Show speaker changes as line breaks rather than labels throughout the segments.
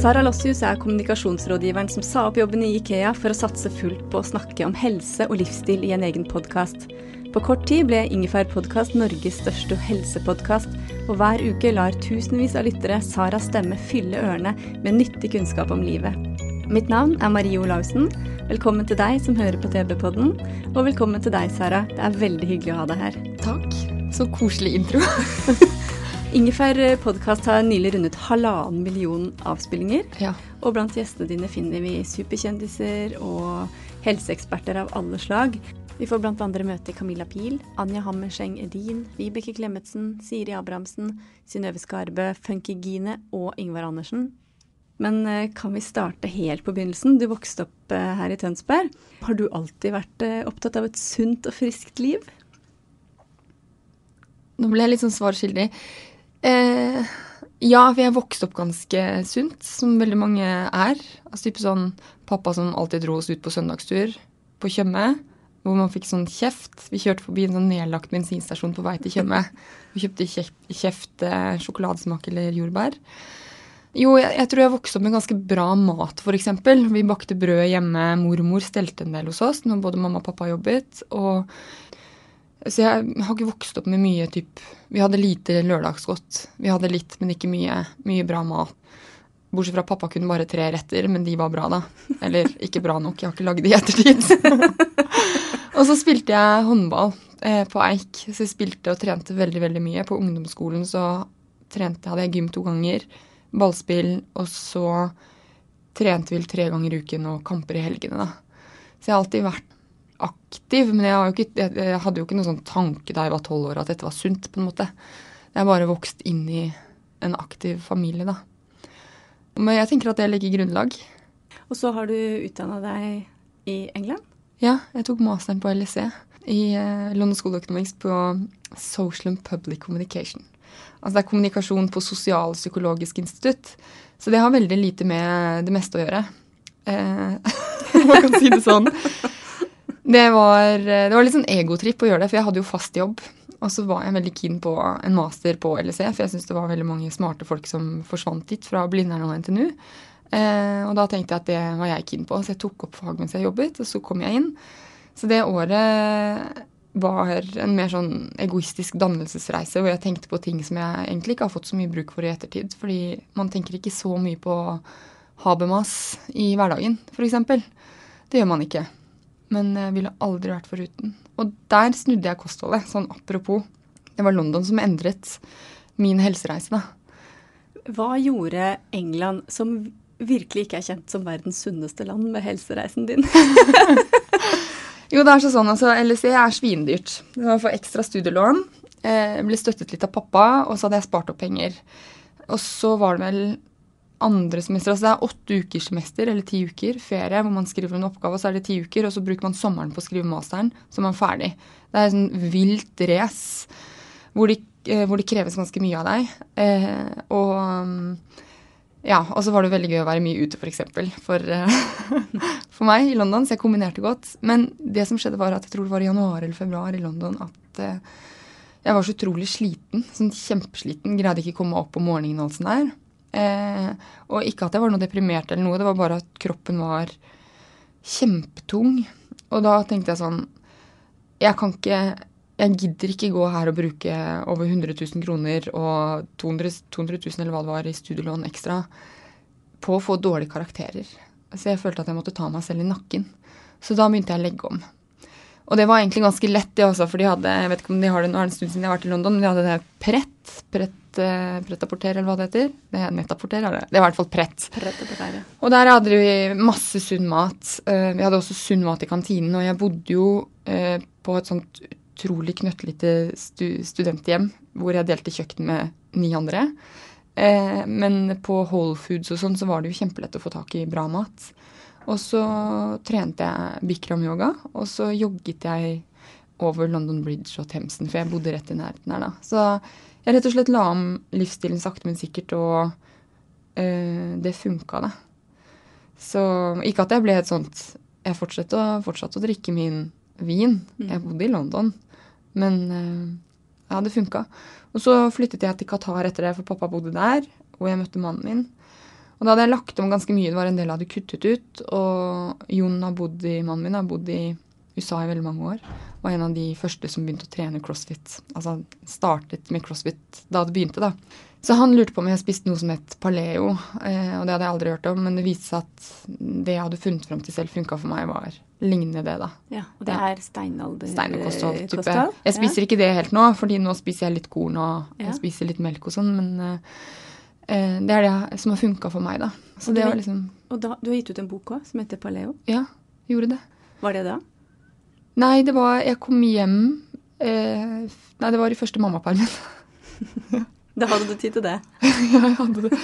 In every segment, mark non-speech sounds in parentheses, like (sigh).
Sara Lossius er kommunikasjonsrådgiveren som sa opp jobben i Ikea for å satse fullt på å snakke om helse og livsstil i en egen podkast. På kort tid ble Ingefær podkast Norges største helsepodkast, og hver uke lar tusenvis av lyttere Saras stemme fylle ørene med nyttig kunnskap om livet. Mitt navn er Marie Olaussen. Velkommen til deg som hører på TB-podden, og velkommen til deg, Sara. Det er veldig hyggelig å ha deg her.
Takk. Så koselig intro. (laughs)
Ingefær podkast har nylig rundet halvannen million avspillinger.
Ja.
Og blant gjestene dine finner vi superkjendiser og helseeksperter av alle slag. Vi får andre møte Camilla Pil, Anja Hammerseng Edin, Vibeke Klemetsen, Siri Abrahamsen, Synnøve Skarbø, Funky Gine og Ingvar Andersen. Men eh, kan vi starte helt på begynnelsen? Du vokste opp eh, her i Tønsberg. Har du alltid vært eh, opptatt av et sunt og friskt liv?
Nå ble jeg litt sånn svarskyldig. Eh, ja, for jeg vokste opp ganske sunt, som veldig mange er. Altså type sånn pappa som alltid dro oss ut på søndagstur på Tjøme. Hvor man fikk sånn kjeft. Vi kjørte forbi en sånn nedlagt bensinstasjon på vei til Tjøme. Vi kjøpte kjeft, kjeft eh, sjokoladesmak eller jordbær. Jo, jeg, jeg tror jeg vokste opp med ganske bra mat, f.eks. Vi bakte brød hjemme. Mormor stelte en del hos oss når både mamma og pappa jobbet. og så jeg har ikke vokst opp med mye typ Vi hadde lite lørdagsgodt. Vi hadde litt, men ikke mye, mye bra mat. Bortsett fra pappa kunne bare tre retter, men de var bra, da. Eller ikke bra nok, jeg har ikke lagd de i ettertid. (laughs) og så spilte jeg håndball eh, på Eik. Så jeg spilte og trente veldig, veldig mye. På ungdomsskolen så trente, hadde jeg gym to ganger, ballspill, og så trente vi tre ganger i uken og kamper i helgene, da. Så jeg har alltid vært aktiv, men jeg, ikke, jeg, hadde jo ikke noen sånn tanke da jeg var tolv år at dette var sunt, på en måte. Jeg har bare vokst inn i en aktiv familie, da. Men jeg tenker at det legger grunnlag.
Og så har du utdanna deg i England?
Ja, jeg tok masteren på LSE i uh, London School of Economics på Social and Public Communication. Altså det er kommunikasjon på Sosialpsykologisk institutt. Så det har veldig lite med det meste å gjøre. Eh, (laughs) man kan si det sånn. (laughs) Det var, det var litt sånn egotripp å gjøre det, for jeg hadde jo fast jobb. Og så var jeg veldig keen på en master på LSE, for jeg syns det var veldig mange smarte folk som forsvant dit fra Blindern og NTNU. Eh, og da tenkte jeg at det var jeg keen på, så jeg tok opp fag mens jeg jobbet, og så kom jeg inn. Så det året var en mer sånn egoistisk dannelsesreise, hvor jeg tenkte på ting som jeg egentlig ikke har fått så mye bruk for i ettertid. Fordi man tenker ikke så mye på Habermas i hverdagen, f.eks. Det gjør man ikke men jeg ville aldri vært foruten. Og der snudde jeg kostholdet, sånn apropos. Det var London som endret min helsereise, da.
Hva gjorde England, som virkelig ikke er kjent som verdens sunneste land, med helsereisen din? (laughs)
jo, det er sånn, altså LSE er svindyrt. Var for ekstra studielån. Jeg ble støttet litt av pappa, og så hadde jeg spart opp penger. Og så var det vel andre semester. Altså det er åtte ukers semester, eller ti uker, ferie, hvor man skriver en oppgave, og så er det ti uker, og så bruker man sommeren på å skrive masteren, så er man ferdig. Det er et sånn vilt race hvor, eh, hvor, det kreves ganske mye av deg. Eh, og mm, ja, og så var det veldig gøy å være mye ute, f.eks. For, for, eh, (laughs) for meg i London, så jeg kombinerte godt. Men det som skjedde, var at jeg tror det var i januar eller februar i London at uh, jeg var så utrolig sliten. Sånn kjempesliten. Greide ikke å komme opp om morgenen og alt sånt der. Eh, og ikke at jeg var noe deprimert eller noe, det var bare at kroppen var kjempetung. Og da tenkte jeg sånn Jeg kan ikke Jeg gidder ikke gå her og bruke over 100 000 kroner og 200, 200 000 eller hva det var i studielån ekstra på å få dårlige karakterer. Så jeg følte at jeg måtte ta meg selv i nakken. Så da begynte jeg å legge om. Og det var egentlig ganske lett, det også, for de hadde jeg vet ikke om de har det, nå er det en stund siden jeg har vært i London, men de hadde det Prett, Prett, Prettaporter, eller hva det heter. Det er Nettaporter, er det? Det er i hvert fall Prett. Og der hadde vi masse sunn mat. Uh, vi hadde også sunn mat i kantinen, og jeg bodde jo uh, på et sånt utrolig knøttlite stu studenthjem hvor jeg delte kjøkken med ni andre. Eh, men på Whole Foods og sånn så var det jo kjempelett å få tak i bra mat. Og så trente jeg Bikram-yoga, og så jogget jeg over London Bridge og Themsen, for jeg bodde rett i nærheten her da. Så jeg rett og slett la om livsstilen sakte, men sikkert, og øh, det funka, da. Så ikke at jeg ble et sånt Jeg fortsatte fortsatte å drikke min vin. Jeg bodde i London. Men øh, ja, det funka. Og så flyttet jeg til Qatar etter det, for pappa bodde der. Og jeg møtte mannen min. Og da hadde jeg lagt om ganske mye. Det var en del jeg hadde kuttet ut. Og Jon har bodd i, mannen min har bodd i USA i veldig mange år. Var en av de første som begynte å trene crossfit. Altså startet med crossfit da det begynte, da. Så han lurte på om jeg spiste noe som het paleo, eh, og det hadde jeg aldri hørt om. Men det viste seg at det jeg hadde funnet fram til selv, funka for meg, var lignende det, da.
Ja, Og det er steinalder...
Steinerkosthold. type. Jeg spiser ikke det helt nå, fordi nå spiser jeg litt korn og
Ja.
spiser litt melk og sånn, men eh, det er det som har funka for meg, da. Så
Og
det var liksom
Og da, du har gitt ut en bok òg, som heter Paleo.
Ja, gjorde det.
Var det da?
Nei, det var Jeg kom hjem eh, Nei, det var i første mammapermen. (laughs)
Da hadde du tid til det. (laughs)
jeg hadde, det.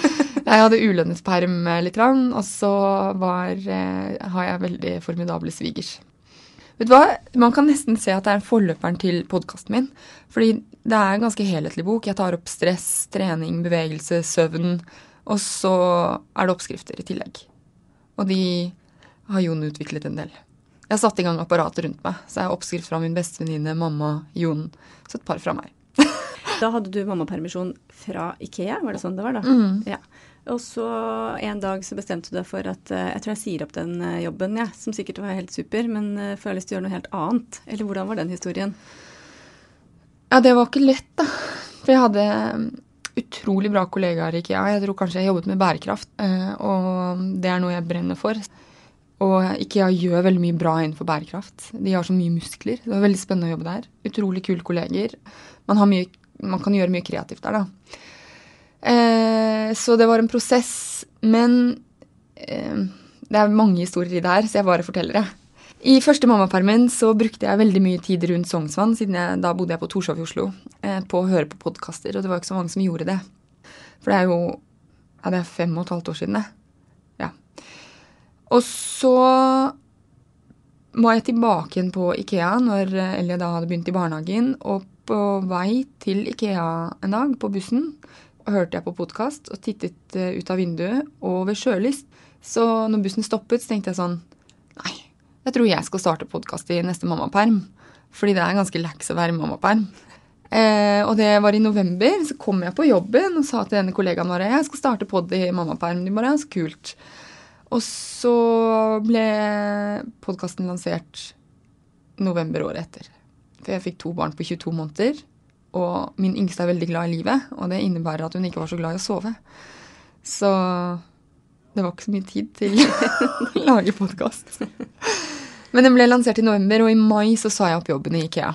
jeg hadde ulønnet perm lite litt, grann, og så var, eh, har jeg veldig formidable svigers. Vet du hva? Man kan nesten se at det er forløperen til podkasten min. Fordi det er en ganske helhetlig bok. Jeg tar opp stress, trening, bevegelse, søvn. Og så er det oppskrifter i tillegg. Og de har Jon utviklet en del. Jeg har satt i gang apparatet rundt meg. Så jeg har oppskrift fra min bestevenninne, mamma, Jon. Så et par fra meg.
Da hadde du mammapermisjon fra Ikea, var det sånn det var da? Ja. Og så en dag så bestemte du deg for at eh, jeg tror jeg sier opp den eh, jobben, ja, som sikkert var helt super, men får jeg lyst til å gjøre noe helt annet. Eller hvordan var den historien?
Ja, det var ikke lett, da. For jeg hadde um, utrolig bra kollegaer i IKEA. Jeg tror kanskje jeg jobbet med bærekraft, eh, og det er noe jeg brenner for. Og IKEA gjør veldig mye bra innenfor bærekraft. De har så mye muskler. Det var veldig spennende å jobbe der. Utrolig kule kolleger. Man, mye, man kan gjøre mye kreativt der, da. Eh, så det var en prosess. Men eh, det er mange historier i det her, så jeg bare forteller det. I første mammapermen så brukte jeg veldig mye tid rundt Sognsvann, siden jeg, da bodde jeg på Torshov i Oslo, eh, på å høre på podkaster, og det var ikke så mange som gjorde det. For det er jo ja, det er fem og et halvt år siden, det. Ja. Og så var jeg tilbake igjen på Ikea når Ellie da hadde begynt i barnehagen, og på vei til Ikea en dag på bussen hørte jeg på podkast og tittet eh, ut av vinduet, og ved sjølyst. Så når bussen stoppet, så tenkte jeg sånn Nei, jeg tror jeg skal starte podkast i neste mammaperm. Fordi det er ganske lax å være mammaperm. Eh, og det var i november. Så kom jeg på jobben og sa til denne kollegaen vår jeg skal starte pod i mammaperm. De bare, så kult. Og så ble podkasten lansert november året etter. For jeg fikk to barn på 22 måneder. Og min yngste er veldig glad i livet, og det innebærer at hun ikke var så glad i å sove. Så det var ikke så mye tid til (laughs) å lage podkast. Men den ble lansert i november, og i mai så sa jeg opp jobben i Ikea.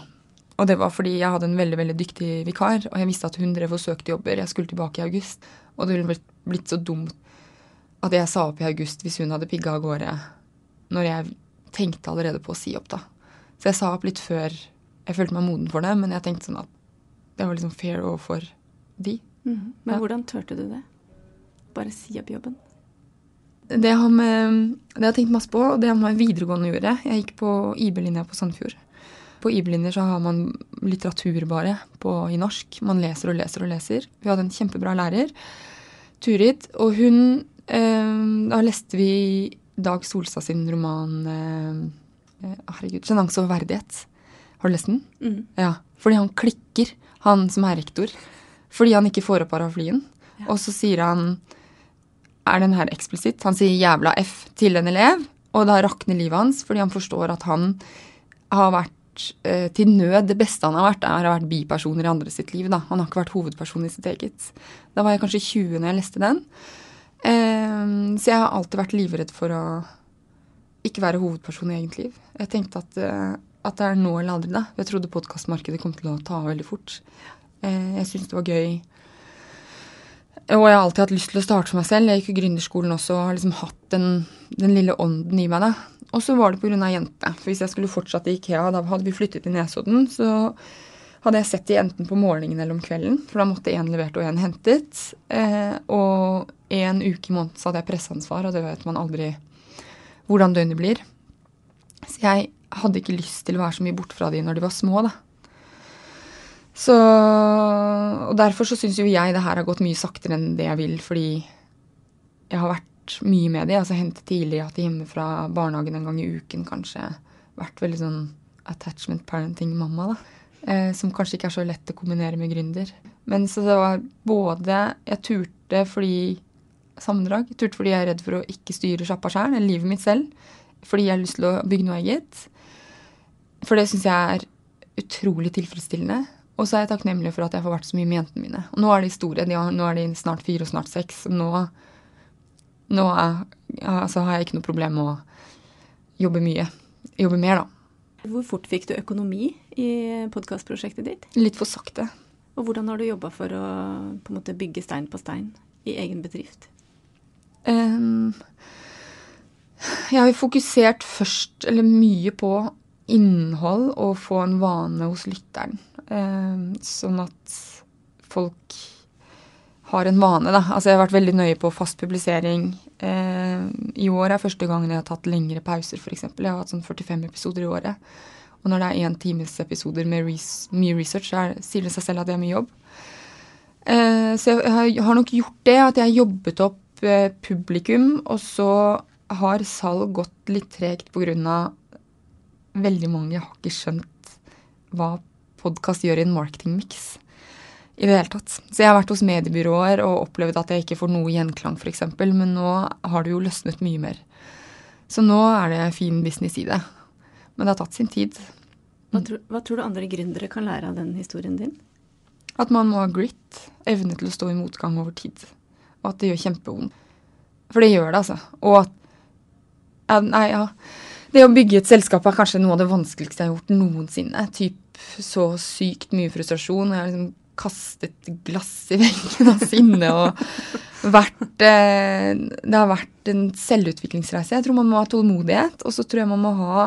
Og det var fordi jeg hadde en veldig veldig dyktig vikar, og jeg visste at hun drev og søkte jobber. Jeg skulle tilbake i august, og det ville blitt, så dumt at jeg sa opp i august hvis hun hadde pigga av gårde når jeg tenkte allerede på å si opp, da. Så jeg sa opp litt før jeg følte meg moden for det, men jeg tenkte sånn at det var liksom fair overfor de.
Men
Ja.
hvordan turte du det? Bare si opp jobben?
Det har, med, det har jeg tenkt masse på, og det har med videregående å gjøre. Jeg gikk på IB-linja på Sandfjord. På IB-linjer så har man litteratur bare på, i norsk. Man leser og leser og leser. Vi hadde en kjempebra lærer, Turid, og hun eh, Da leste vi Dag Solstad sin roman eh, eh, Herregud, 'Sjenanse og verdighet'. Har du lest den?
Mm.
Ja. Fordi han klikker, han som er rektor. Fordi han ikke får opp paraplyen. Og så sier han Er den her eksplisitt? Han sier 'jævla F' til en elev, og da rakner livet hans fordi han forstår at han har vært eh, til nød Det beste han har vært, er å ha vært bipersoner i andre sitt liv. Da. Han har ikke vært hovedperson i sitt eget. Da var jeg kanskje 20 når jeg leste den. Eh, så jeg har alltid vært livredd for å ikke være hovedperson i eget liv. Jeg tenkte at, eh, at det er nå eller aldri, da. Jeg trodde podkastmarkedet kom til å ta av veldig fort. Eh, jeg syntes det var gøy Og jeg har alltid hatt lyst til å starte for meg selv. Jeg gikk jo gründerskolen også og har liksom hatt den, den lille ånden i meg. da. Og så var det pga. jente. For hvis jeg skulle fortsatt i Ikea, da hadde vi flyttet til Nesodden, så hadde jeg sett de enten på morgenen eller om kvelden. For da måtte én levert og én hentet. Eh, og en uke i måneden så hadde jeg presseansvar, og det vet man aldri hvordan døgnet blir. Så jeg hadde ikke lyst til å være så mye borte fra de når de var små, da. Så Og derfor så syns jo jeg det her har gått mye saktere enn det jeg vil, fordi jeg har vært mye med de. Altså hentet tidlig, hatt de hjemme fra barnehagen en gang i uken, kanskje. Vært veldig sånn attachment parenting-mamma, da. Eh, som kanskje ikke er så lett å kombinere med gründer. Men så det var både Jeg turte fordi Sammendrag. Jeg turte fordi jeg er redd for å ikke styre sjappa sjæl, eller livet mitt selv. Fordi jeg har lyst til å bygge noe eget. For det syns jeg er utrolig tilfredsstillende. Og så er jeg takknemlig for at jeg får vært så mye med jentene mine. Og nå er de store. De har, nå er de snart fire og snart seks. Nå, nå er, altså har jeg ikke noe problem med å jobbe mye. Jobbe mer, da.
Hvor fort fikk du økonomi i podkastprosjektet ditt?
Litt for sakte.
Og hvordan har du jobba for å på en måte bygge stein på stein i egen bedrift?
Um, jeg har fokusert først, eller mye på innhold og få en vane hos lytteren. Um, sånn at folk har en vane, da. Altså jeg har vært veldig nøye på fast publisering. Eh, I år er første gangen jeg har tatt lengre pauser, f.eks. Jeg har hatt sånn 45 episoder i året. Og når det er én times episoder med res mye research, så er, sier det seg selv at det er mye jobb. Eh, så jeg har, nok gjort det, at jeg har jobbet opp eh, publikum, og så har salg gått litt tregt pga. Veldig mange har ikke skjønt hva podkast gjør i en marketingmiks i det hele tatt. Så jeg har vært hos mediebyråer og opplevd at jeg ikke får noe gjenklang, f.eks. Men nå har det jo løsnet mye mer. Så nå er det fin business i det. Men det har tatt sin tid.
Hva tror, hva tror du andre gründere kan lære av den historien din?
At man må ha grit. Evne til å stå i motgang over tid. Og at det gjør kjempevondt. For det gjør det, altså. Og at Nei, ja. Det å bygge et selskap er kanskje noe av det vanskeligste jeg har gjort noensinne. Typ så sykt mye frustrasjon. Jeg har liksom kastet glass i veggen av sinne og vært eh, Det har vært en selvutviklingsreise. Jeg tror man må ha tålmodighet, og så tror jeg man må ha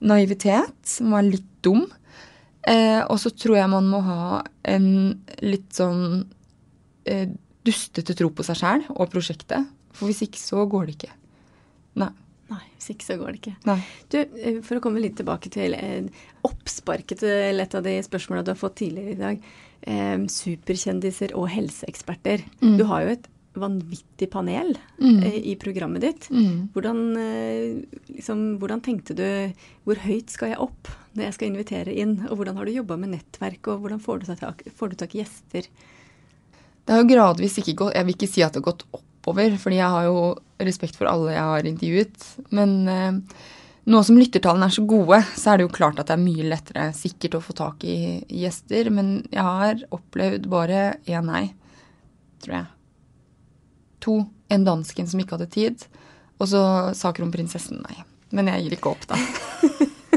naivitet. Man må være litt dum. Eh, og så tror jeg man må ha en litt sånn eh, dustete tro på seg sjæl og prosjektet. For hvis ikke så går det ikke. Nei.
Nei, hvis ikke så går det ikke.
Nei.
Du, eh, For å komme litt tilbake til eh, oppsparket til et av de spørsmåla du har fått tidligere i dag eh, superkjendiser og helseeksperter. Mm. Du har jo et vanvittig panel mm. eh, i programmet ditt. Mm. Hvordan, eh, liksom, hvordan, tenkte du Hvor høyt skal jeg opp når jeg skal invitere inn? Og hvordan har du jobba med nettverk, og hvordan får du tak, får du tak i gjester?
Det har jo gradvis ikke gått Jeg vil ikke si at det har gått oppover, fordi jeg har jo respekt for alle jeg har intervjuet. Men eh, nå som lyttertallene er så gode, så er det jo klart at det er mye lettere sikkert å få tak i gjester. Men jeg har opplevd bare én nei, tror jeg. To. En dansken som ikke hadde tid. Og så sa kronprinsessen nei. Men jeg gir ikke opp, da.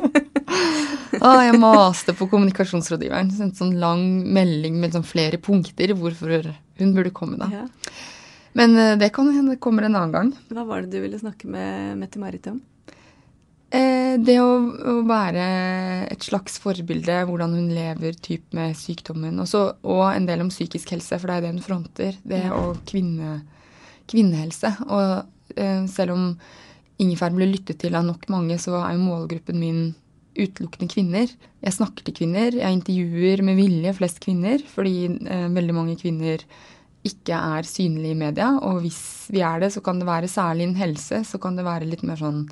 (laughs) ah, jeg maste på kommunikasjonsrådgiveren. Sendte sånn lang melding med sånn flere punkter hvorfor hun burde komme, da. Ja. Men eh, det kan hende kommer en annen gang.
Hva var det du ville snakke med Mette-Marit om?
Eh, det å, å, være et slags forbilde, hvordan hun lever typ med sykdommen. Også, og en del om psykisk helse, for det er det hun fronter. Det og kvinne, kvinnehelse. Og eh, selv om ingefær ble lyttet til av nok mange, så er jo målgruppen min utelukkende kvinner. Jeg snakker til kvinner. Jeg intervjuer med vilje flest kvinner, fordi eh, veldig mange kvinner ikke er synlige i media. Og hvis vi er det, så kan det være særlig innen helse, så kan det være litt mer sånn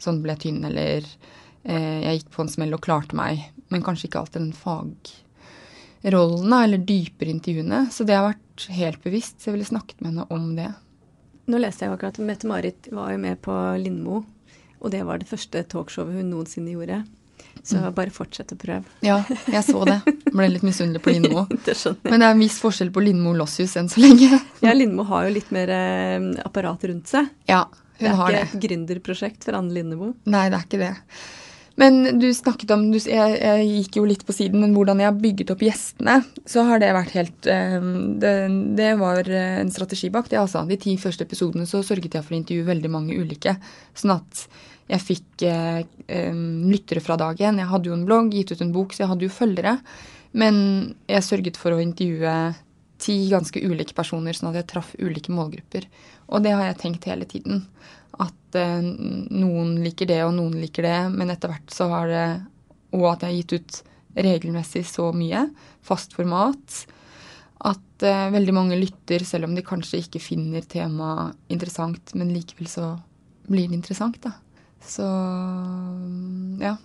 sånn ble jeg tynn, eller eh, jeg gikk på en smell og klarte meg. Men kanskje ikke alltid den fagrollen, eller dypere intervjuene. Så det har vært helt bevisst. Så jeg ville snakket med henne om det.
Nå leste jeg akkurat at Mette-Marit var jo med på Lindmo, og det var det første talkshowet hun noensinne gjorde. Så bare fortsett å prøve.
Ja, jeg så det. Ble litt misunnelig på Lindmo. (laughs) Men det er en viss forskjell på Lindmo og Lossius enn så lenge. (laughs)
ja, Lindmo har jo litt mer eh, apparat rundt seg.
Ja, hun
det Det er ikke et gründerprosjekt for Anne Lindeboe?
Nei, det er ikke det. Men du snakket om du, jeg, jeg gikk jo litt på siden, men hvordan jeg har bygget opp gjestene, så har det vært helt eh, Det, det var eh, en strategi bak det, altså. De ti første episodene så sørget jeg for å intervjue veldig mange ulike. Sånn at jeg fikk eh, lyttere fra dag én. Jeg hadde jo en blogg, gitt ut en bok, så jeg hadde jo følgere. Men jeg sørget for å intervjue ti ganske ulike personer, sånn at jeg traff ulike målgrupper. Og det har jeg tenkt hele tiden. At eh, noen liker det, og noen liker det. Men etter hvert så har det Og at jeg har gitt ut regelmessig så mye. Fast format. At eh, veldig mange lytter, selv om de kanskje ikke finner temaet interessant. Men likevel så blir det interessant, da. Så ja.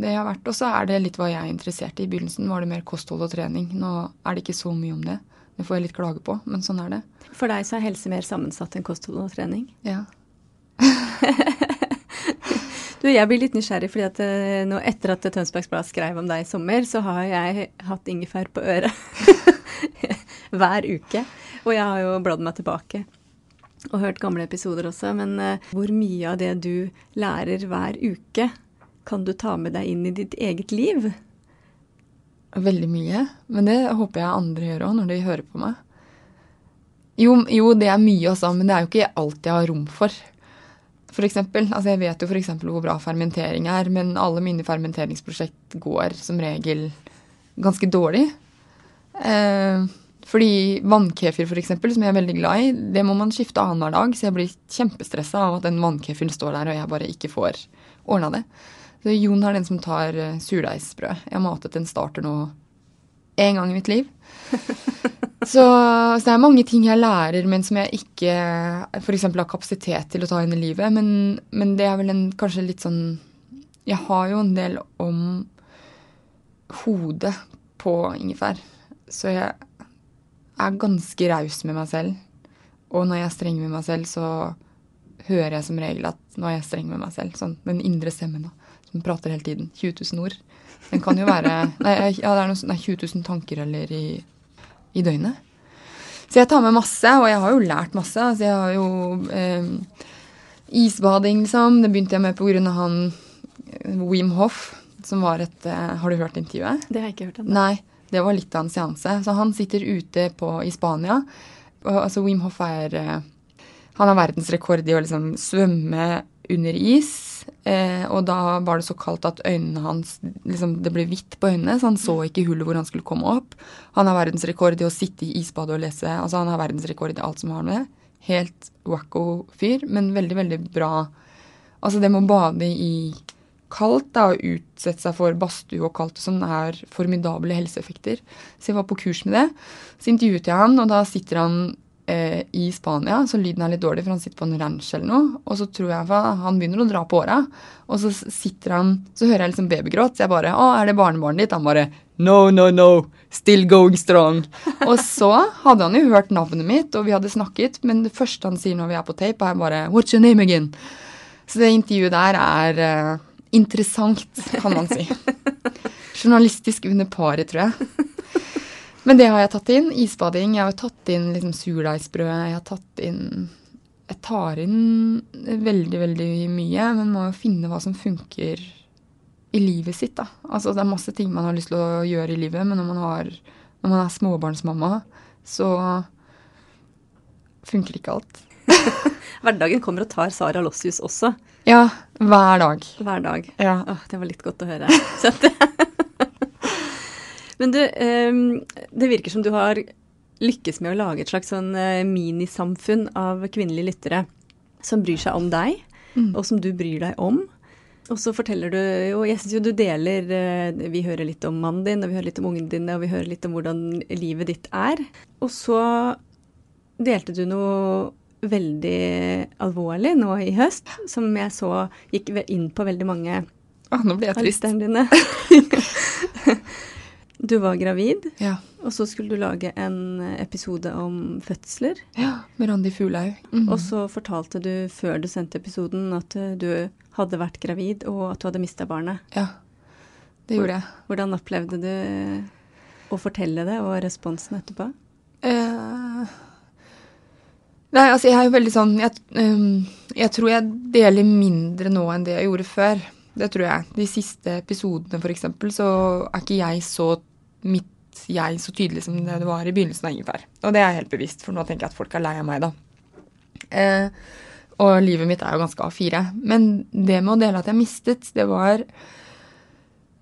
Det har vært. Og så er det litt hva jeg er interessert i. I begynnelsen var det mer kosthold og trening. Nå er det ikke så mye om det. Det får jeg litt klage på, men sånn er det.
For deg så er helse mer sammensatt enn kosthold og trening?
Ja. (laughs)
du, jeg blir litt nysgjerrig, fordi at eh, nå etter at Tønsbergs Blad skrev om deg i sommer, så har jeg hatt ingefær på øret (laughs) hver uke. Og jeg har jo bladd meg tilbake og hørt gamle episoder også. Men uh, hvor mye av det du lærer hver uke, kan du ta med deg inn i ditt eget liv?
Veldig mye. Men det håper jeg andre gjør òg, når de hører på meg. Jo, jo, det er mye også, men det er jo ikke alt jeg har rom for. For eksempel, altså Jeg vet jo f.eks. hvor bra fermentering er, men alle mine fermenteringsprosjekt går som regel ganske dårlig. Eh, fordi vannkefir, f.eks., som jeg er veldig glad i, det må man skifte annenhver dag. Så jeg blir kjempestressa av at den vannkefiren står der, og jeg bare ikke får ordna det. Så Jon er den som tar uh, surdeigsbrød. Jeg har matet en starter nå én gang i mitt liv. (laughs) så, så, det er mange ting jeg lærer, men som jeg ikke f.eks. har kapasitet til å ta inn i livet. Men, men det er vel en, kanskje litt sånn Jeg har jo en del om hodet på ingefær. Så jeg er ganske raus med meg selv. Og når jeg er streng med meg selv, så hører jeg som regel at nå er jeg streng med meg selv. Sånn den indre stemmen. da som prater hele tiden. 20 000 ord. Den kan jo være (laughs) Nei, ja, det er noe, nei 20 000 tanker eller i, i, døgnet. Så jeg tar med masse, og jeg har jo lært masse. Altså jeg har jo eh, Isbading, liksom. Det begynte jeg med av han Wim Hoff, som var et eh, Har du hørt intervjuet?
Det har jeg ikke hørt ennå.
Det var litt av en seanse. Så han sitter ute på, i Spania. Og, altså Wim Hoff er eh, Han har verdensrekord i å liksom svømme under is. Eh, og da var det så kaldt at øynene hans liksom, Det ble hvitt på øynene, så han så ikke hullet hvor han skulle komme opp. Han har verdensrekord i å sitte i isbadet og lese. Altså Han har verdensrekord i alt som har med Helt wacko fyr, men veldig, veldig bra. Altså det med å bade i kaldt da, og utsette seg for badstue og kaldt og sånn, er formidable helseeffekter. Så jeg var på kurs med det. Så intervjuet jeg han, og da sitter han eh, i Spania, så lyden er litt dårlig, for han sitter på en ranch eller noe. Og så tror jeg han begynner å dra på åra, og så sitter han Så hører jeg liksom babygråt, så jeg bare 'Å, er det barnebarnet ditt?' Han bare 'No, no, no. Still going strong'. og så hadde han jo hørt navnet mitt, og vi hadde snakket, men det første han sier når vi er på tape, er bare 'What's your name again?' Så det intervjuet der er uh, interessant, kan man si. (laughs) Journalistisk under paret, tror jeg. Men det har jeg tatt inn. Isbading. Jeg har tatt inn liksom surdeigsbrød. Jeg har tatt inn Jeg tar inn veldig, veldig mye, men må jo finne hva som funker i livet sitt, da. Altså det er masse ting man har lyst til å gjøre i livet, men når man, har, når man er småbarnsmamma, så funker ikke alt. (laughs)
Hverdagen kommer og tar Sara Lossius også.
Ja, hver dag.
Hver dag.
Ja.
Åh, det var litt godt å høre. (laughs) (laughs) Men du, ehm, det virker som du har lykkes med å lage et slags sånn eh, minisamfunn av kvinnelige lyttere som bryr seg om deg, mm. og som du bryr deg om. Og så forteller du jo Jeg syns jo du deler eh, Vi hører litt om mannen din, og vi hører litt om ungene dine, og vi hører litt om hvordan livet ditt er. Og så delte du noe veldig alvorlig nå i høst, som jeg så gikk inn på veldig mange
ah, nå ble jeg trist.
dine. (laughs) Du var gravid,
ja.
og så skulle du lage en episode om fødsler.
Ja, med Randi Fuglaug.
Mm. Og så fortalte du før du sendte episoden at eh, du hadde vært gravid, og at du hadde mista barnet.
Ja, det gjorde jeg.
Hvordan opplevde du å fortelle det, og responsen etterpå?
Uh, nei, altså jeg er jo veldig sånn jeg, um, jeg tror jeg deler mindre nå enn det jeg gjorde før. Det tror jeg. De siste episodene, eksempel, så er ikke jeg så mitt jeg så tydelig som det det var i begynnelsen av Ingefær. Og det er helt bevisst, for nå tenker jeg at folk er lei av meg, da. Eh, og livet mitt er jo ganske A4. Men det med å dele at jeg mistet, det var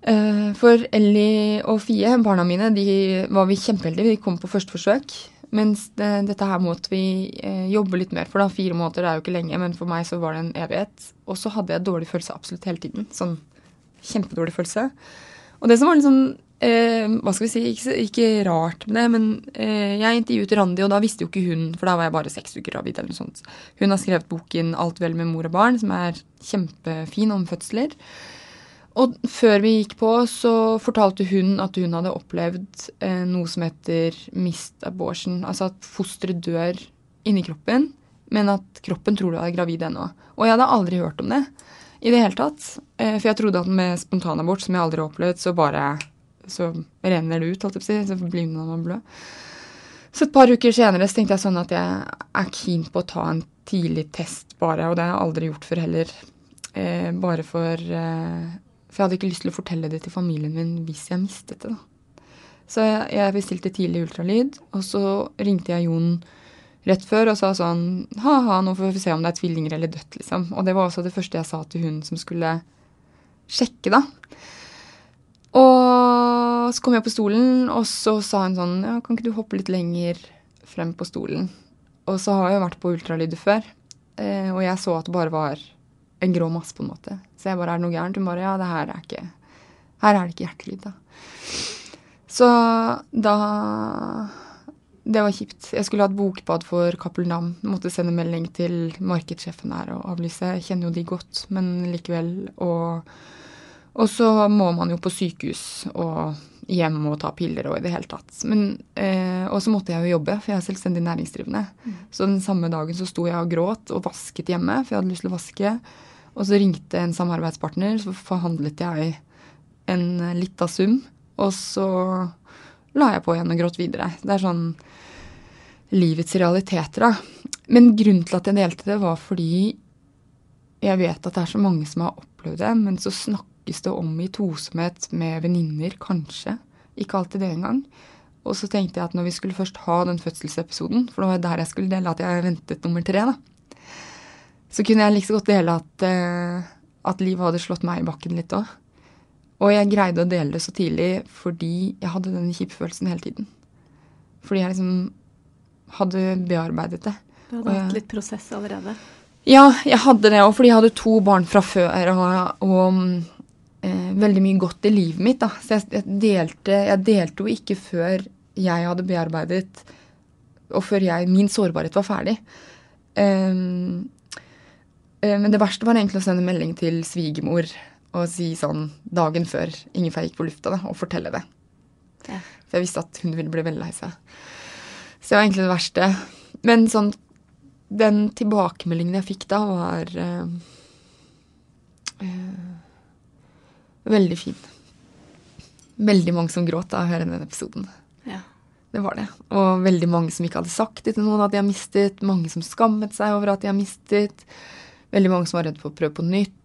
eh, For Ellie og Fie, barna mine, de var vi kjempeheldige. De kom på første forsøk. Mens det, dette her måtte vi eh, jobbe litt mer for. da, Fire måneder er jo ikke lenge, men for meg så var det en evighet. Og så hadde jeg dårlig følelse absolutt hele tiden. Sånn kjempedårlig følelse. Og det som var litt sånn eh, Hva skal vi si, ikke, ikke, rart med det, men eh, jeg intervjuet Randi, og da visste jo ikke hun, for da var jeg bare seks uker gravid eller noe sånt. Hun har skrevet boken 'Alt vel med mor og barn', som er kjempefin om fødsler. Og før vi gikk på, så fortalte hun at hun hadde opplevd eh, noe som heter mist abortion. Altså at fosteret dør inni kroppen, men at kroppen tror du er gravid ennå. Og jeg hadde aldri hørt om det i det hele tatt. Eh, for jeg trodde at med spontanabort, som jeg aldri har opplevd, så bare så renner det ut, holdt jeg på å si. Så blir man blød. Så et par uker senere så tenkte jeg sånn at jeg er keen på å ta en tidlig test, bare. Og det har jeg aldri gjort før heller. Eh, bare for eh, for jeg hadde ikke lyst til å fortelle det til familien min hvis jeg mistet det. da. Så jeg, bestilte tidlig ultralyd, og så ringte jeg Jon rett før og sa sånn Ha-ha, nå får vi se om det er tvillinger eller dødt, liksom. Og det var også det første jeg sa til hun som skulle sjekke, da. Og så kom jeg på stolen, og så sa hun sånn Ja, kan ikke du hoppe litt lenger frem på stolen? Og så har jeg vært på ultralyd før, eh, og jeg så at det bare var en grå masse, på en måte. Så jeg bare Er det noe gærent? Hun bare Ja, det her er ikke Her er det ikke hjertelyd, da. Så da Det var kjipt. Jeg skulle hatt bokbad for Cappel Dam. Måtte sende melding til markedssjefen her og avlyse. Jeg kjenner jo de godt, men likevel. Og, og så må man jo på sykehus og hjem og ta piller og i det hele tatt. Men, eh, og så måtte jeg jo jobbe, for jeg er selvstendig næringsdrivende. Mm. Så den samme dagen så sto jeg og gråt og vasket hjemme, for jeg hadde lyst til å vaske. Og så ringte en samarbeidspartner, så forhandlet jeg en lita sum. Og så la jeg på igjen og gråt videre. Det er sånn livets realiteter, da. Men grunnen til at jeg delte det, var fordi jeg vet at det er så mange som har opplevd det, men så snakkes det om i tosomhet med venninner, kanskje. Ikke alltid det engang. Og så tenkte jeg at når vi skulle først ha den fødselsepisoden, for det var der jeg skulle dele at jeg ventet nummer tre, da, så kunne jeg like så godt dele at, uh, at livet hadde slått meg i bakken litt òg. Og jeg greide å dele det så tidlig fordi jeg hadde den kjipe følelsen hele tiden. Fordi jeg liksom hadde bearbeidet det.
Du hadde hatt litt prosess allerede?
Ja, jeg hadde det. Og fordi jeg hadde to barn fra før og, og eh, veldig mye godt i livet mitt. Da. Så jeg, jeg, delte, jeg delte jo ikke før jeg hadde bearbeidet, og før jeg, min sårbarhet var ferdig. Um, Eh, men det verste var egentlig å sende melding til svigermor og si sånn dagen før Ingefær gikk på lufta, da, og fortelle det. Ja. For jeg visste at hun ville bli veldig lei seg. Så det var egentlig det verste. Men sånn Den tilbakemeldingen jeg fikk da, var uh, uh, veldig fin. Veldig mange som gråt da å høre den episoden. Ja. Det var det. Og veldig mange som ikke hadde sagt det til noen at de har mistet. Mange som skammet seg over at de har mistet. Veldig mange som var redd for å prøve på nytt.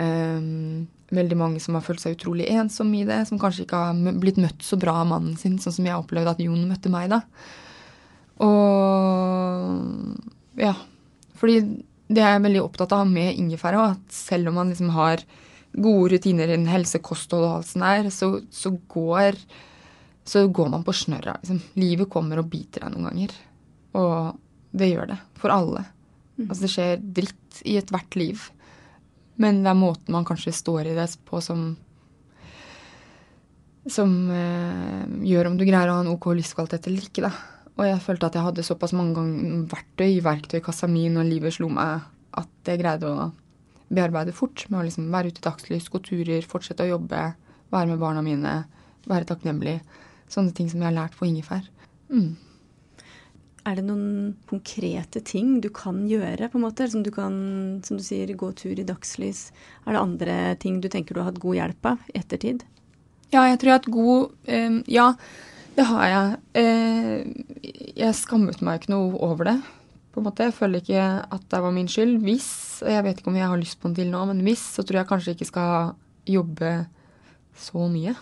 Um, veldig mange som har følt seg utrolig ensomme i det. Som kanskje ikke har blitt møtt så bra av mannen sin, sånn som jeg opplevde at Jon møtte meg da. Og ja. Fordi det er jeg veldig opptatt av med ingefær òg, at selv om man liksom har gode rutiner innen helse, kosthold og alt sånt der, så, så, går, så går man på snørra. Liksom. Livet kommer og biter deg noen ganger. Og det gjør det. For alle. Mm. Altså det skjer dritt i ethvert liv. Men det er måten man kanskje står i det på som som eh, gjør om du greier å ha en OK livskvalitet eller ikke. da. Og jeg følte at jeg hadde såpass mange ganger verktøy i verktøykassa mi når livet slo meg, at jeg greide å bearbeide fort med å liksom være ute i dagslys, gå turer, fortsette å jobbe, være med barna mine, være takknemlig. Sånne ting som jeg har lært på ingefær. Mm.
Er det noen konkrete ting du kan gjøre, på en måte? Som du kan, som du sier, gå tur i dagslys. Er det andre ting du tenker du har hatt god hjelp av i ettertid?
Ja, jeg tror jeg har hatt god eh, Ja, det har jeg. Eh, jeg skammet meg ikke noe over det. på en måte. Jeg føler ikke at det var min skyld. Hvis og jeg vet ikke om jeg har lyst på den til nå, men hvis, så tror jeg kanskje ikke skal jobbe så mye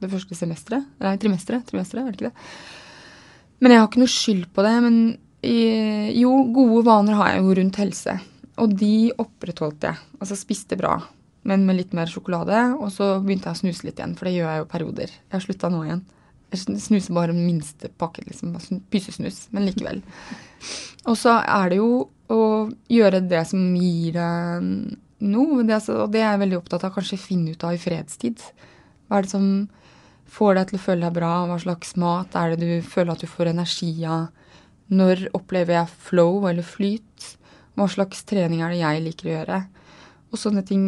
det første semesteret. Nei, trimesteret. Trimesteret, er det ikke det? Men jeg har ikke noe skyld på det. Men jo, gode vaner har jeg jo rundt helse. Og de opprettholdt jeg. Altså spiste bra, men med litt mer sjokolade. Og så begynte jeg å snuse litt igjen, for det gjør jeg jo perioder. Jeg har slutta nå igjen. Jeg snuser bare den minste pakken, liksom. Pysesnus. Men likevel. (laughs) Og så er det jo å gjøre det som gir deg noe. Og det er jeg veldig opptatt av kanskje finne ut av i fredstid. Hva er det som får deg til å føle deg bra? Hva slags mat er det du føler at du får energi av? Når opplever jeg flow eller flyt? Hva slags trening er det jeg liker å gjøre? Og sånne ting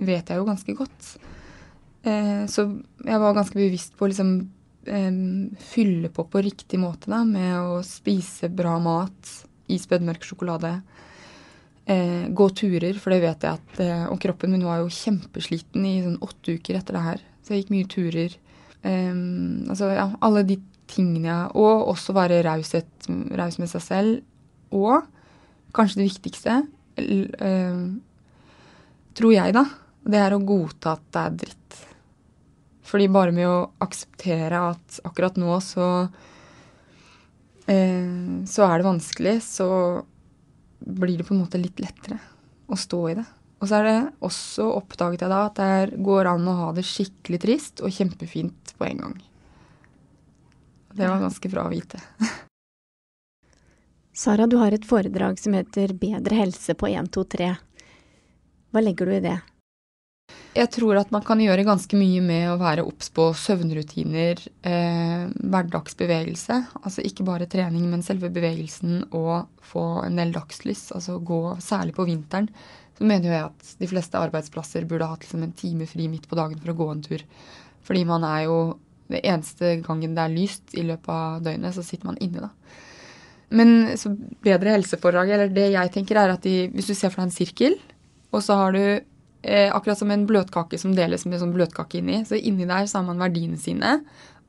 vet jeg jo ganske godt. Eh, så jeg var ganske bevisst på å liksom eh, fylle på på riktig måte da, med å spise bra mat, i spødmørk sjokolade. Eh, gå turer, for det vet jeg at eh, Og kroppen min var jo kjempesliten i sånn åtte uker etter det her. Så jeg gikk mye turer. Um, altså, ja, alle de tingene jeg Og også være raus med seg selv. Og kanskje det viktigste, um, tror jeg, da, det er å godta at det er dritt. Fordi bare med å akseptere at akkurat nå så uh, Så er det vanskelig, så blir det på en måte litt lettere å stå i det. Og så er det også oppdaget jeg da at det går an å ha det skikkelig trist og kjempefint på en gang. Det var ganske bra å vite. (laughs)
Sara, du har et foredrag som heter Bedre helse på 123. Hva legger du i det?
Jeg tror at man kan gjøre ganske mye med å være obs på søvnrutiner, eh, hverdagsbevegelse. Altså ikke bare trening, men selve bevegelsen og få en del dagslys. Altså gå, særlig på vinteren, så mener jeg at de fleste arbeidsplasser burde hatt liksom en time fri midt på dagen for å gå en tur. Fordi man er jo Det eneste gangen det er lyst i løpet av døgnet, så sitter man inne, da. Men så bedre helseforedrag, eller det jeg tenker, er at de, hvis du ser for deg en sirkel, og så har du eh, akkurat som en bløtkake som deles med sånn bløtkake inni, så inni der så har man verdiene sine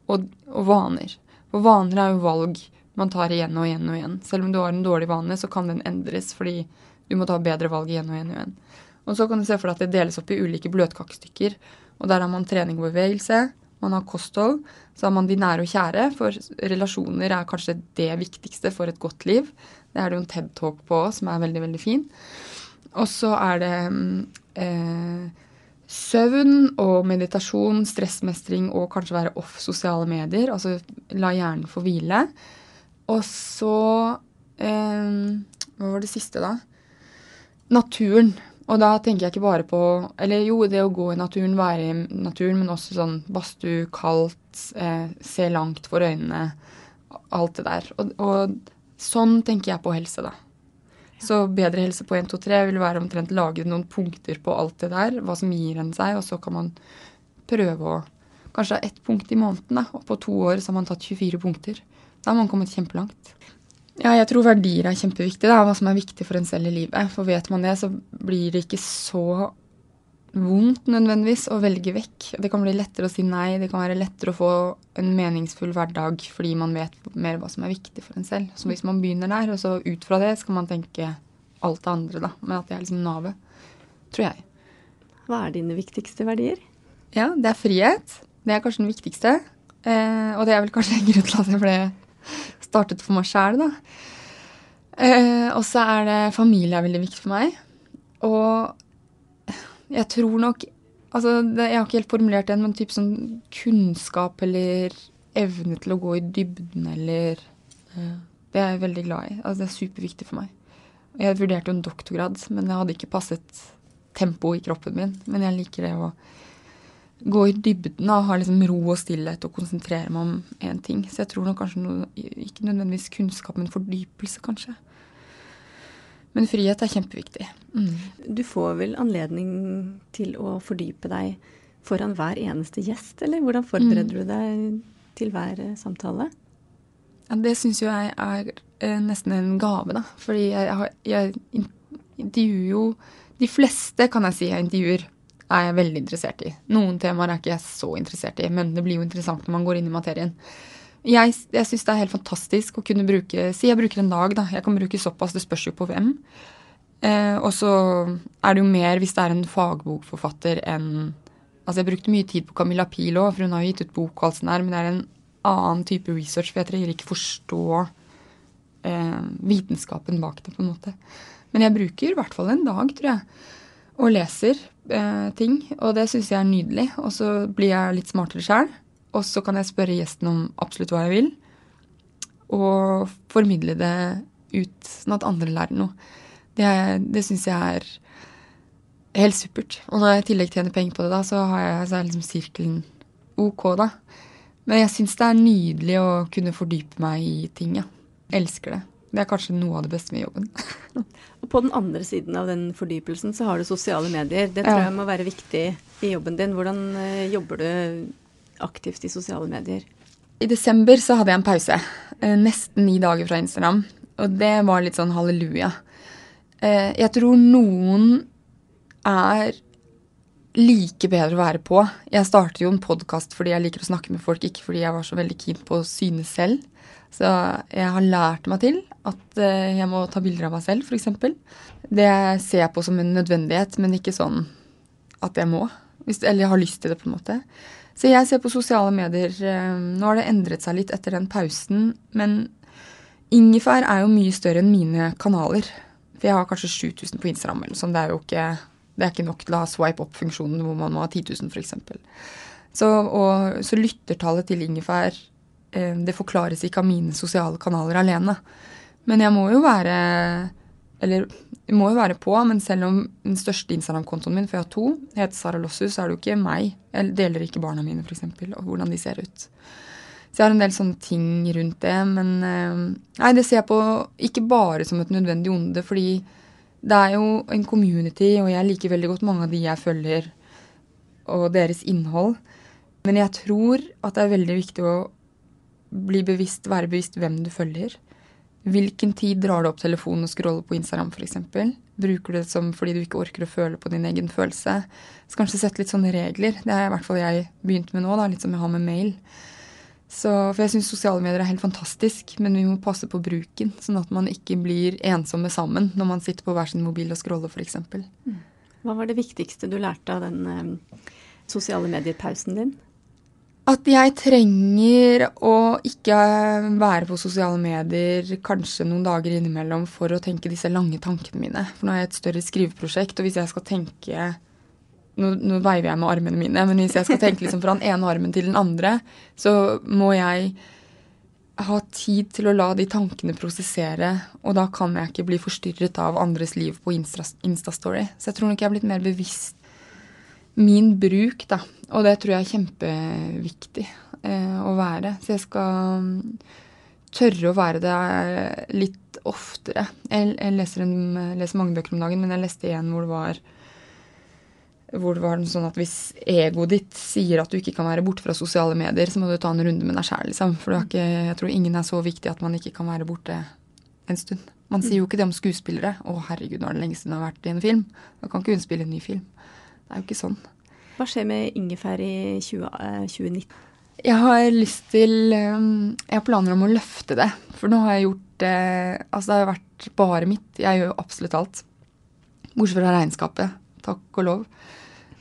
og, og vaner. For vaner er jo valg man tar igjen og igjen og igjen. Selv om du har en dårlig vane, så kan den endres fordi du må ta bedre valg igjen og igjen og igjen. Og så kan du se for deg at det deles opp i ulike bløtkakestykker. Og der har man trening og bevegelse, man har kosthold, så har man de nære og kjære, for relasjoner er kanskje det viktigste for et godt liv. Det er det jo en TED-talk på som er veldig, veldig fin. Og så er det eh, søvn og meditasjon, stressmestring og kanskje være off sosiale medier. Altså la hjernen få hvile. Og så eh, Hva var det siste, da? Naturen. Og da tenker jeg ikke bare på Eller jo, det å gå i naturen, være i naturen, men også sånn badstue, kaldt, eh, se langt for øynene. Alt det der. Og, og, sånn tenker jeg på helse, da. Så bedre helse på 1, 2, 3 vil være omtrent lage noen punkter på alt det der. Hva som gir en seg, og så kan man prøve å Kanskje ha ett punkt i måneden, da. Og på to år så har man tatt 24 punkter. Da har man kommet kjempelangt. Ja, jeg tror verdier er kjempeviktig. er hva som er viktig for en selv i livet. For vet man det, så blir det ikke så vondt nødvendigvis å velge vekk. Det kan bli lettere å si nei. Det kan være lettere å få en meningsfull hverdag fordi man vet mer hva som er viktig for en selv. Så hvis man begynner der, og så ut fra det, så kan man tenke alt det andre, da. Men at det er liksom navet. Tror jeg.
Hva er dine viktigste verdier?
Ja, det er frihet. Det er kanskje den viktigste. Eh, og det er vel kanskje (laughs) en grunn til at jeg ble startet for meg sjæl, da. Eh, og så er det familie er veldig viktig for meg. Og jeg tror nok Altså, det, jeg har ikke helt formulert det, men typ sånn kunnskap eller evne til å gå i dybden eller eh, Det er jeg veldig glad i. Altså, det er superviktig for meg. Jeg vurderte jo en doktorgrad, men det hadde ikke passet tempoet i kroppen min. Men jeg liker det å gå i dybden og ha liksom ro og stillhet og konsentrere meg om én ting. Så jeg tror nok kanskje noe, ikke nødvendigvis kunnskap, men fordypelse, kanskje. Men frihet er kjempeviktig. Mm.
Du får vel anledning til å fordype deg foran hver eneste gjest, eller hvordan forbereder mm. du deg til hver eh, samtale?
Ja, det syns jo jeg er eh, nesten en gave, da. Fordi jeg, jeg, jeg intervjuer jo De fleste, kan jeg si, jeg intervjuer er jeg veldig interessert i. Noen temaer er ikke jeg så interessert i, men det blir jo interessant når man går inn i materien. Jeg, jeg syns det er helt fantastisk å kunne bruke Si jeg bruker en dag, da. Jeg kan bruke såpass, det spørs jo på hvem. Eh, og så er det jo mer hvis det er en fagbokforfatter enn Altså, jeg brukte mye tid på Camilla Pil òg, for hun har jo gitt ut bok og alt sånt der, men det er en annen type research, for jeg trenger ikke forstå eh, vitenskapen bak det, på en måte. Men jeg bruker i hvert fall en dag, tror jeg, og leser eh, ting, og det syns jeg er nydelig. Og så blir jeg litt smartere sjøl, og så kan jeg spørre gjesten om absolutt hva jeg vil, og formidle det ut, sånn at andre lærer noe. Det, det syns jeg er helt supert. Og når jeg i tillegg tjener penger på det, da, så, har jeg, så er liksom sirkelen ok, da. Men jeg syns det er nydelig å kunne fordype meg i ting, ja. Elsker det. Det er kanskje noe av det beste med jobben.
og på den andre siden av den fordypelsen så har du sosiale medier. Det tror ja. jeg må være viktig i jobben din. Hvordan eh, jobber du aktivt i sosiale medier?
I desember så hadde jeg en pause. Eh, nesten ni dager fra Instagram. Og det var litt sånn halleluja. Eh, jeg tror noen er like bedre å være på. Jeg startet jo en podkast fordi jeg liker å snakke med folk, ikke fordi jeg var så veldig keen på å synes selv. Så jeg har lært meg til at eh, jeg må ta bilder av meg selv, f.eks. Det ser jeg på som en nødvendighet, men ikke sånn at jeg må. Eller jeg har lyst til det, på en måte. Så jeg ser på sosiale medier eh, Nå har det endret seg litt etter den pausen, men ingefær er jo mye større enn mine kanaler. For jeg har kanskje 7000 på Instagram eller sånn. Det er jo ikke, det er ikke nok til å ha swipe up-funksjonen hvor man må ha 10 000 f.eks. Så, så lyttertallet til ingefær eh, det forklares ikke av mine sosiale kanaler alene. Men jeg må jo være Eller jeg må jo være på, men selv om den største Instagram-kontoen min, for jeg har to, heter Sara Lossu, så er det jo ikke meg. Jeg deler ikke barna mine, f.eks., og hvordan de ser ut. Så jeg har en del sånne ting rundt det. Men eh, nei, det ser jeg på ikke bare som et nødvendig onde, fordi det er jo en community, og jeg liker veldig godt mange av de jeg følger, og deres innhold. Men jeg tror at det er veldig viktig å bli bevisst, være bevisst hvem du følger. Hvilken tid drar du opp telefonen og scroller på Instagram f.eks.? Bruker du det som fordi du ikke orker å føle på din egen følelse? Så kanskje sette litt sånne regler. Det har i hvert fall jeg begynt med nå, da, litt som jeg har med mail. Så, for jeg syns sosiale medier er helt fantastisk, men vi må passe på bruken. Sånn at man ikke blir ensomme sammen når man sitter på hver sin mobil og scroller f.eks. Mm.
Hva var det viktigste du lærte av den um, sosiale medier-pausen din?
At jeg trenger å ikke være på sosiale medier kanskje noen dager innimellom for å tenke disse lange tankene mine. For nå har jeg et større skriveprosjekt, og hvis jeg skal tenke nå, nå, veiver jeg med armene mine, men hvis jeg skal tenke liksom fra den ene armen til den andre, så må jeg ha tid til å la de tankene prosessere, og da kan jeg ikke bli forstyrret av andres liv på Instastory. Så jeg tror nok jeg er blitt mer bevisst min bruk, da. Og det tror jeg er kjempeviktig eh, å være. Så jeg skal mm, tørre å være det litt oftere. Jeg, jeg leser, en, leser, mange bøker om dagen, men jeg leste en hvor det var hvor det var sånn at hvis egoet ditt sier at du ikke kan være borte fra sosiale medier, så må du ta en runde med deg sjæl, liksom. For ikke, jeg tror ingen er så viktig at man ikke kan være borte en stund. Man sier jo ikke det om skuespillere. 'Å, herregud, nå er det lenge siden hun har vært i en film.' Da kan ikke hun spille en ny film. Det er jo ikke sånn.
Hva skjer med ingefær i 20, eh, 2019?
Jeg har lyst til um, Jeg har planer om å løfte det. For nå har jeg gjort eh, Altså, det har vært bare mitt. Jeg gjør jo absolutt alt. Bortsett fra regnskapet. Takk og lov.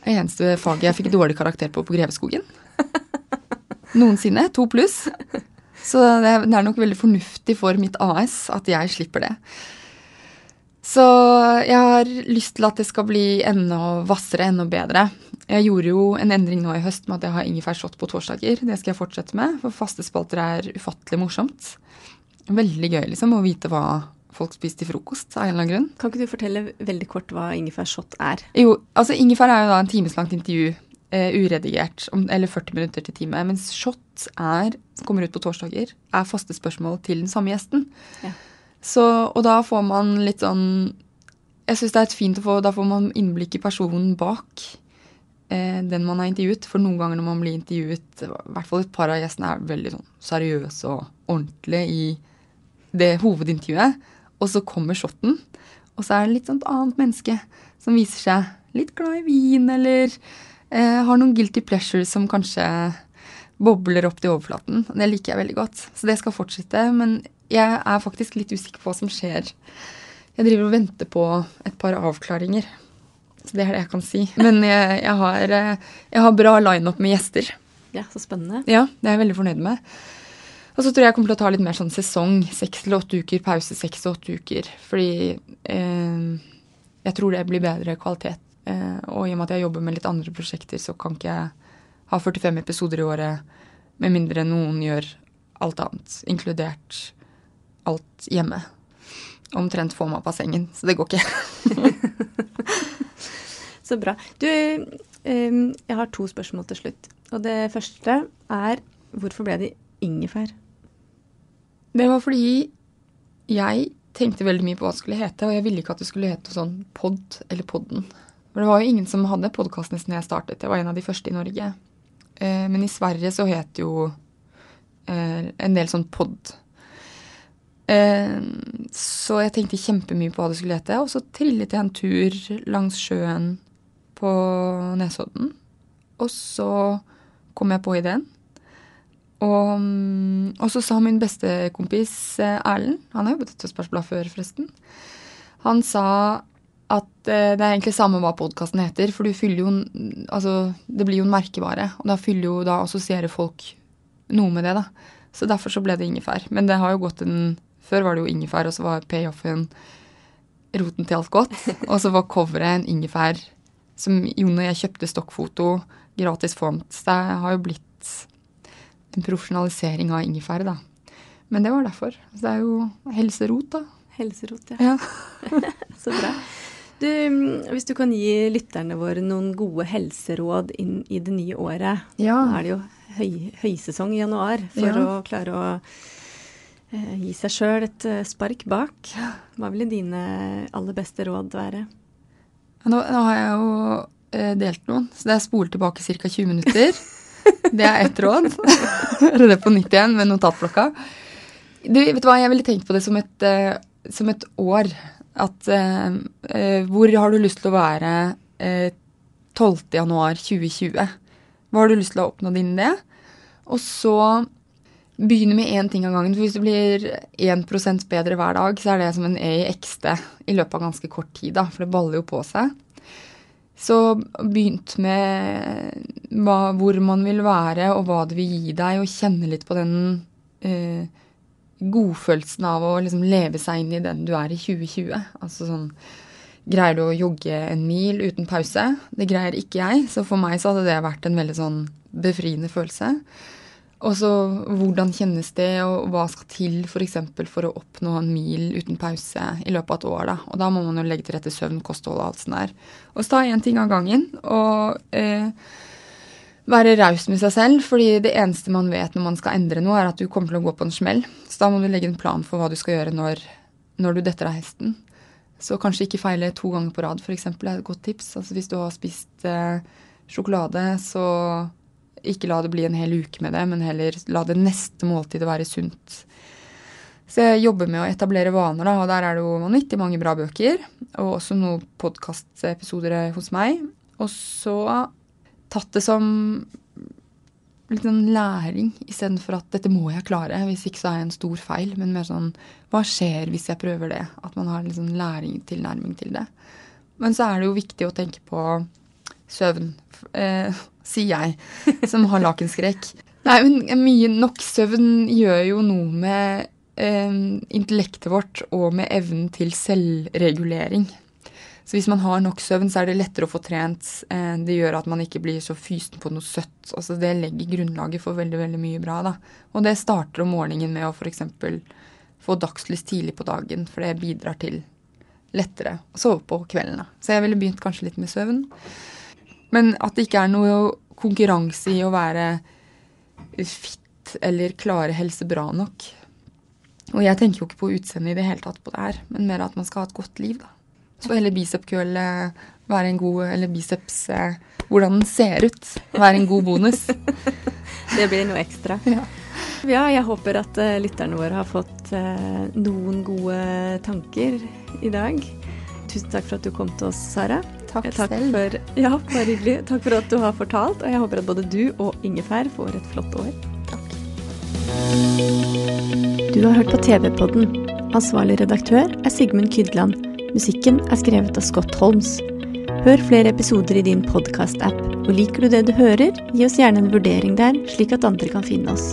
Det eneste faget jeg fikk dårlig karakter på på Greveskogen. Noensinne. To pluss. Så det er nok veldig fornuftig for mitt AS at jeg slipper det. Så jeg har lyst til at det skal bli enda hvassere, enda bedre. Jeg gjorde jo en endring nå i høst med at jeg har ingefærshot på torsdager. Det skal jeg fortsette med, for faste spalter er ufattelig morsomt. Veldig gøy liksom å vite hva folk spiste til frokost av en eller annen grunn.
Kan ikke du fortelle veldig kort hva ingefærshot er?
Jo, altså ingefær er jo da en timeslangt intervju. Uh, uredigert, om, eller 40 minutter til time. Mens shot er, som kommer ut på torsdager, er faste spørsmål til den samme gjesten. Ja. Så, og da får man litt sånn Jeg syns det er et fint å få Da får man innblikk i personen bak eh, den man har intervjuet. For noen ganger når man blir intervjuet, i hvert fall et par av gjestene er veldig sånn seriøse og ordentlige i det hovedintervjuet. Og så kommer shotten, og så er det litt sånt annet menneske som viser seg litt glad i vin, eller eh, har noen guilty pleasures som kanskje bobler opp til overflaten. Det liker jeg veldig godt. Så det skal fortsette. Men jeg er faktisk litt usikker på hva som skjer Jeg driver og venter på et par avklaringer. Så det er det jeg kan si. Men jeg, jeg har, eh, jeg har bra lineup med gjester.
Ja, så spennende.
Ja, det er jeg veldig fornøyd med. Og så tror jeg jeg kommer til å ta litt mer sånn sesong. Seks til åtte uker, pause seks til åtte uker. Fordi eh, jeg tror det blir bedre kvalitet. Eh, og i og med at jeg jobber med litt andre prosjekter, så kan ikke jeg ha 45 episoder i året med mindre noen gjør alt annet, inkludert alt hjemme. Omtrent få meg opp av sengen, så det går ikke. (laughs)
så bra. Du, eh, jeg har to spørsmål til slutt. Og det første er hvorfor ble det ingefær?
Det var fordi jeg tenkte veldig mye på hva det skulle hete, og jeg ville ikke at det skulle hete sånn pod eller Podden. For det var jo ingen som hadde podkast nesten da jeg startet. Jeg var en av de første i Norge. Eh, men i Sverige så het jo eh, en del sånn pod. Eh, så jeg tenkte kjempemye på hva det skulle hete. Og så trillet jeg en tur langs sjøen på Nesodden. Og så kom jeg på ideen. Og, mm, og, så sa min bestekompis eh, Erlend, han har jobbet i Tønsbergs før, forresten, han sa at eh, det er egentlig samme hva podkasten heter, for du fyller jo Altså, det blir jo en merkevare, og da fyller jo Da assosierer folk noe med det, da. Så derfor så ble det ingefær. Men det har jo gått en Før var det jo ingefær, og så var payoffen roten til alt godt. (laughs) Og så var coveret en ingefær som Jon og jeg kjøpte stokkfoto, gratis font. Så det har jo blitt en profesjonalisering av ingefær, da. Men det var derfor. Så det er jo helserot, da.
Helserot, ja.
ja. (laughs)
Så bra. Du, hvis du kan gi lytterne våre noen gode helseråd inn i det nye året.
Ja.
Nå er det jo høy, høysesong i januar for ja. å klare å gi seg sjøl et eh, spark bak. Hva ville dine aller beste råd være?
Nå, nå har jeg jo eh, delt noen, så det er spole tilbake ca. 20 minutter. (laughs) Det er ett råd. Høre det på nytt igjen med notatblokka. Du, vet du hva, Jeg ville tenkt på det som et, eh, som et år. At eh, uh, Hvor har du lyst til å være 12.1.2020? Hva har du lyst til å oppnå innen det? Og så begynne med én ting av gangen. For hvis du blir 1% bedre hver dag, så er det som en E i XD i løpet av ganske kort tid. da, For det baller jo på seg. Så begynt med hva, hvor man vil være, og hva det vil gi deg, og kjenne litt på den eh, godfølelsen av å liksom leve seg inn i den du er i 2020. Altså sånn Greier du å jogge en mil uten pause? Det greier ikke jeg, så for meg så hadde det vært en veldig sånn befriende følelse. Og så hvordan kjennes det, og hva skal til f.eks. For, for å oppnå en mil uten pause i løpet av et år. da. Og da må man jo legge til rette søvn, kosthold og alt sånt der. Og så ta én ting av gangen. Og eh, være raus med seg selv, fordi det eneste man vet når man skal endre noe, er at du kommer til å gå på en smell. Så da må du legge en plan for hva du skal gjøre når, når du detter av hesten. Så kanskje ikke feile to ganger på rad, f.eks. er et godt tips. Altså hvis du har spist eh, sjokolade, så ikke la det bli en hel uke med det, men heller la det neste måltidet være sunt. Så jeg jobber med å etablere vaner, da, og der er det jo vanvittig mange bra bøker. Og også noen podkastepisoder hos meg. Og så tatt det som litt sånn læring istedenfor at dette må jeg klare, hvis ikke så er jeg en stor feil. Men mer sånn hva skjer hvis jeg prøver det? At man har litt sånn læring, tilnærming til det. Men så er det jo viktig å tenke på søvn. Eh, sier jeg, som har lakenskrekk. (laughs) Nei, men mye nok søvn gjør jo noe med eh, intellektet vårt og med evnen til selvregulering. Så hvis man har nok søvn, så er det lettere å få trent. Eh, det gjør at man ikke blir så fysen på noe søtt. Altså det legger grunnlaget for veldig veldig mye bra. da. Og det starter om morgenen med å f.eks. få dagslys tidlig på dagen, for det bidrar til lettere å sove på kveldene. Så jeg ville begynt kanskje litt med søvn. Men at det ikke er noe konkurranse i å være fit eller klare helse bra nok. Og jeg tenker jo ikke på utseendet i det hele tatt på det her, men mer at man skal ha et godt liv, da. Så heller bicepkøll være en god Eller biceps Hvordan den ser ut. Være en god bonus. (laughs)
det blir noe ekstra.
Ja.
ja jeg håper at uh, lytterne våre har fått noen gode tanker i dag. Tusen takk for at du kom til oss, Sara.
Takk,
Takk selv. For, (laughs) ja, bare hyggelig. Takk for at du har fortalt, og jeg håper at både du og Ingefær får et flott år.
Takk.
Du har hørt på TV-podden, Ansvarlig redaktør er Sigmund Kydland. Musikken er skrevet av Scott Holmes. Hør flere episoder i din podkast-app, og liker du det du hører, gi oss gjerne en vurdering der, slik at andre kan finne oss.